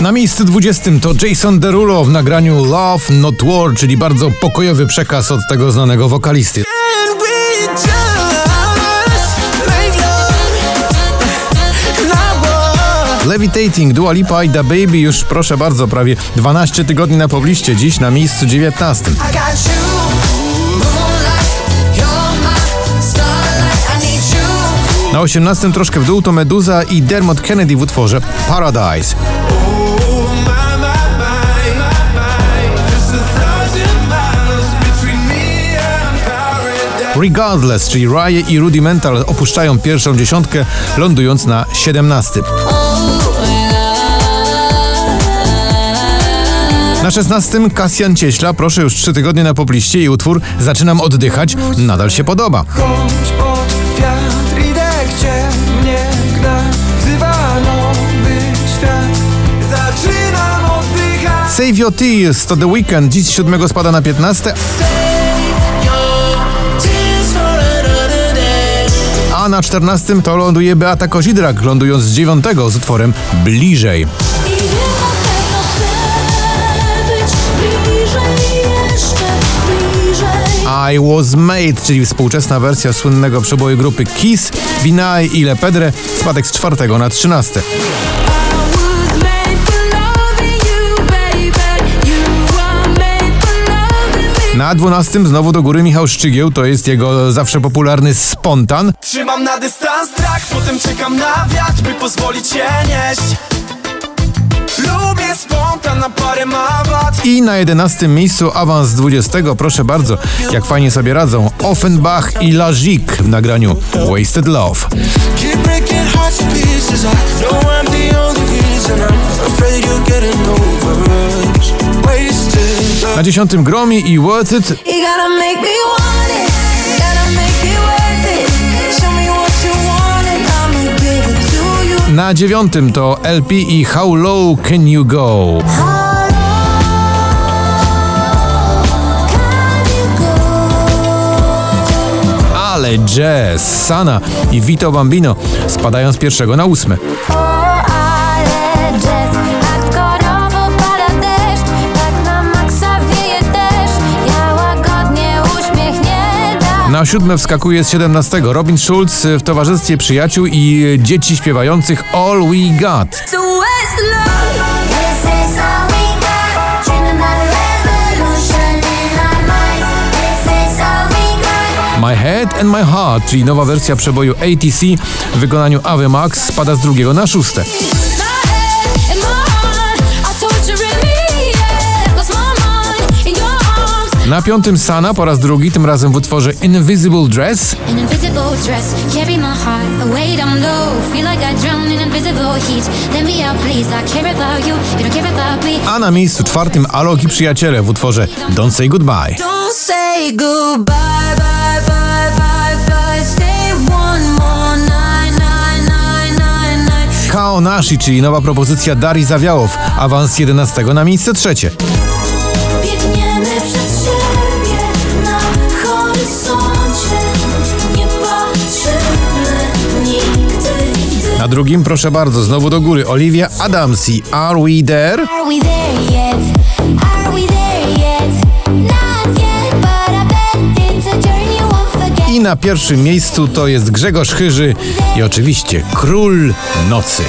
Na miejscu 20 to Jason Derulo w nagraniu Love Not War, czyli bardzo pokojowy przekaz od tego znanego wokalisty. Levitating, Dua Lipa i Da Baby już proszę bardzo, prawie 12 tygodni na pobliście, dziś na miejscu 19. Na 18 troszkę w dół to Meduza i Dermot Kennedy w utworze Paradise. Regardless, czyli Rye i Rudimental opuszczają pierwszą dziesiątkę, lądując na 17. Na 16 Kasjan Cieśla, proszę już 3 tygodnie na pobliście i utwór Zaczynam oddychać, nadal się podoba. Chodź pod wiatr mnie gna Wzywa nowy świat Zaczynam oddychać Save Your Tears to The Weekend, dziś z 7 spada na 15, a na 14 to ląduje Beata Kozidrak, lądując z 9 z utworem Bliżej. I Was Made, czyli współczesna wersja słynnego przeboju grupy Kiss, Binay i Le Pedre, spadek z 4 na 13. Na 12 znowu do góry Michał Szczygieł, to jest jego zawsze popularny spontan. Trzymam na dystans strach Potem czekam na wiatr, by pozwolić się nieść Lubię spontan na parę mawat I na 11 miejscu awans z 20, proszę bardzo, jak fajnie sobie radzą Offenbach i Lazik w nagraniu Wasted Love. And I'ma give it to you. na 9 to LP i How Low Can You Go. How low can you go? Ale jazz, Sana i Vito Bambino spadają z pierwszego na ósmy. Na siódme wskakuje z 17 Robin Schulz w towarzystwie przyjaciół i dzieci śpiewających All We Got. My Head and My Heart, czyli nowa wersja przeboju ATC w wykonaniu Ave Max spada z drugiego na szóste. Na piątym Sana po raz drugi, tym razem w utworze Invisible Dress. A na miejscu czwartym Alok i Przyjaciele w utworze Don't Say Goodbye. Don't say goodbye, bye, bye, bye, bye. Stay one more night, night, night, night, night. Kao Nashi, czyli nowa propozycja Darii Zawiałow, awans 11 na miejsce trzecie. Na drugim, proszę bardzo, znowu do góry, Olivia Adamsi, Are We There? Are we there yet? I na pierwszym miejscu to jest Grzegorz Chyży i oczywiście Król Nocy.